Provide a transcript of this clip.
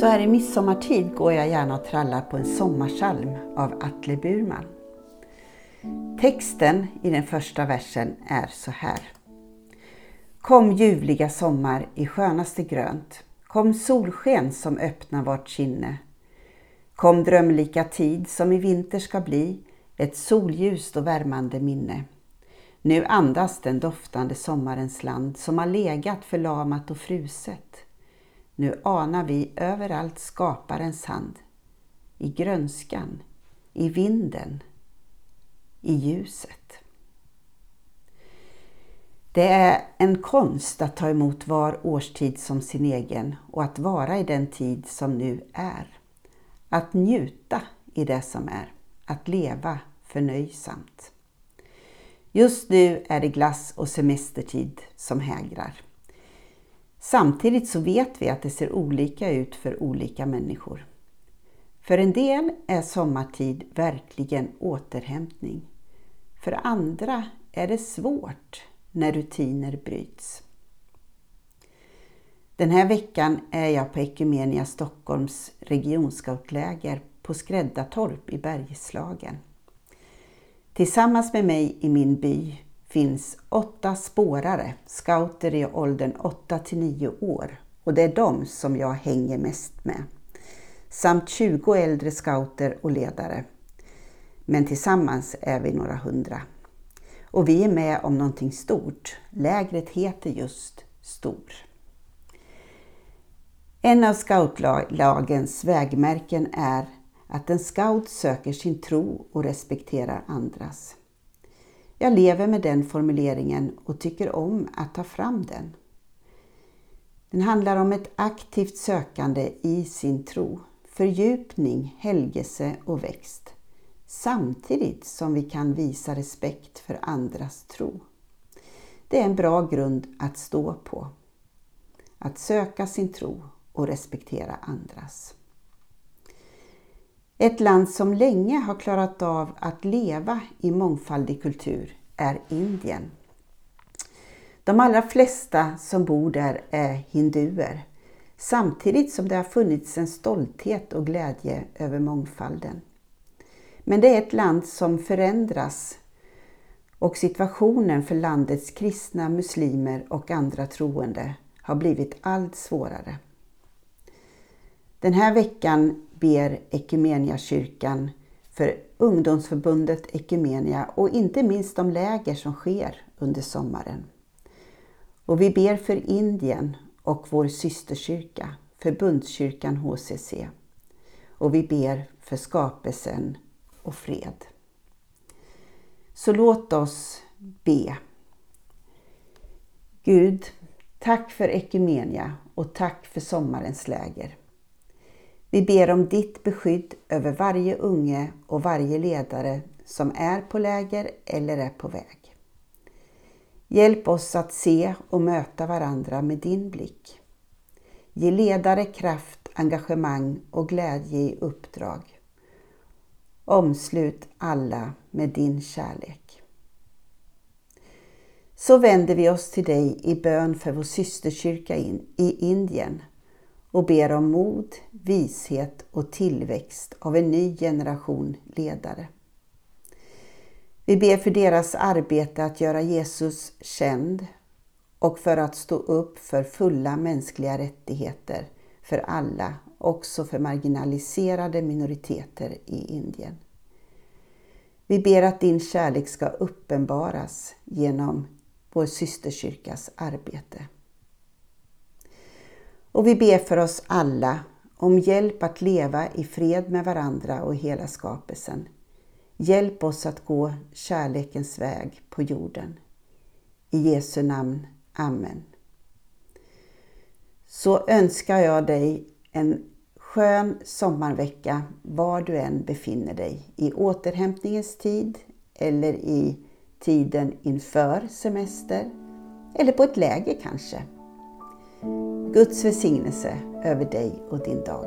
Så här i midsommartid går jag gärna och trallar på en sommarsalm av Atle Burman. Texten i den första versen är så här. Kom ljuvliga sommar i skönaste grönt. Kom solsken som öppnar vart kinne. Kom drömlika tid som i vinter ska bli ett solljust och värmande minne. Nu andas den doftande sommarens land som har legat förlamat och fruset. Nu anar vi överallt skaparens hand. I grönskan, i vinden, i ljuset. Det är en konst att ta emot var årstid som sin egen och att vara i den tid som nu är. Att njuta i det som är, att leva förnöjsamt. Just nu är det glass och semestertid som hägrar. Samtidigt så vet vi att det ser olika ut för olika människor. För en del är sommartid verkligen återhämtning. För andra är det svårt när rutiner bryts. Den här veckan är jag på Ekumenia Stockholms regionscoutläger på Skräddartorp i Bergslagen. Tillsammans med mig i min by finns åtta spårare, scouter i åldern 8 till 9 år och det är de som jag hänger mest med. Samt 20 äldre scouter och ledare. Men tillsammans är vi några hundra. Och vi är med om någonting stort. Lägret heter just Stor. En av scoutlagens vägmärken är att en scout söker sin tro och respekterar andras. Jag lever med den formuleringen och tycker om att ta fram den. Den handlar om ett aktivt sökande i sin tro, fördjupning, helgelse och växt, samtidigt som vi kan visa respekt för andras tro. Det är en bra grund att stå på. Att söka sin tro och respektera andras. Ett land som länge har klarat av att leva i mångfaldig kultur är Indien. De allra flesta som bor där är hinduer, samtidigt som det har funnits en stolthet och glädje över mångfalden. Men det är ett land som förändras och situationen för landets kristna, muslimer och andra troende har blivit allt svårare. Den här veckan ber Ekumeniakyrkan för ungdomsförbundet Ekumenia och inte minst de läger som sker under sommaren. Och vi ber för Indien och vår systerkyrka, förbundskyrkan HCC. Och vi ber för skapelsen och fred. Så låt oss be. Gud, tack för Ekumenia och tack för sommarens läger. Vi ber om ditt beskydd över varje unge och varje ledare som är på läger eller är på väg. Hjälp oss att se och möta varandra med din blick. Ge ledare kraft, engagemang och glädje i uppdrag. Omslut alla med din kärlek. Så vänder vi oss till dig i bön för vår systerkyrka i Indien och ber om mod, vishet och tillväxt av en ny generation ledare. Vi ber för deras arbete att göra Jesus känd och för att stå upp för fulla mänskliga rättigheter för alla, också för marginaliserade minoriteter i Indien. Vi ber att din kärlek ska uppenbaras genom vår systerkyrkas arbete. Och vi ber för oss alla om hjälp att leva i fred med varandra och hela skapelsen. Hjälp oss att gå kärlekens väg på jorden. I Jesu namn. Amen. Så önskar jag dig en skön sommarvecka var du än befinner dig. I återhämtningens tid eller i tiden inför semester eller på ett läger kanske. Guds välsignelse över dig och din dag.